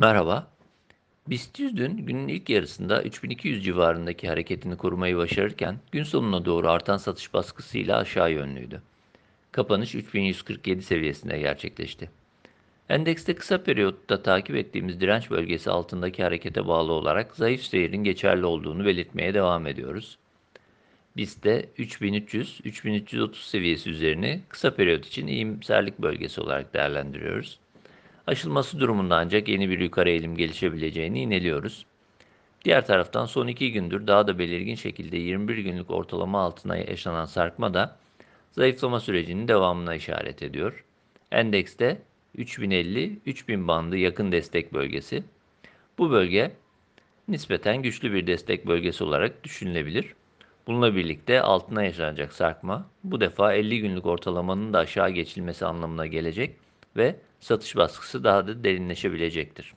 Merhaba. BIST 100 dün günün ilk yarısında 3200 civarındaki hareketini korumayı başarırken gün sonuna doğru artan satış baskısıyla aşağı yönlüydü. Kapanış 3147 seviyesinde gerçekleşti. Endekste kısa periyotta takip ettiğimiz direnç bölgesi altındaki harekete bağlı olarak zayıf seyirin geçerli olduğunu belirtmeye devam ediyoruz. BIST'te 3300-3330 seviyesi üzerini kısa periyot için iyimserlik bölgesi olarak değerlendiriyoruz. Aşılması durumunda ancak yeni bir yukarı eğilim gelişebileceğini ineliyoruz. Diğer taraftan son iki gündür daha da belirgin şekilde 21 günlük ortalama altına yaşanan sarkma da zayıflama sürecinin devamına işaret ediyor. Endekste 3050-3000 bandı yakın destek bölgesi. Bu bölge nispeten güçlü bir destek bölgesi olarak düşünülebilir. Bununla birlikte altına yaşanacak sarkma bu defa 50 günlük ortalamanın da aşağı geçilmesi anlamına gelecek ve satış baskısı daha da derinleşebilecektir.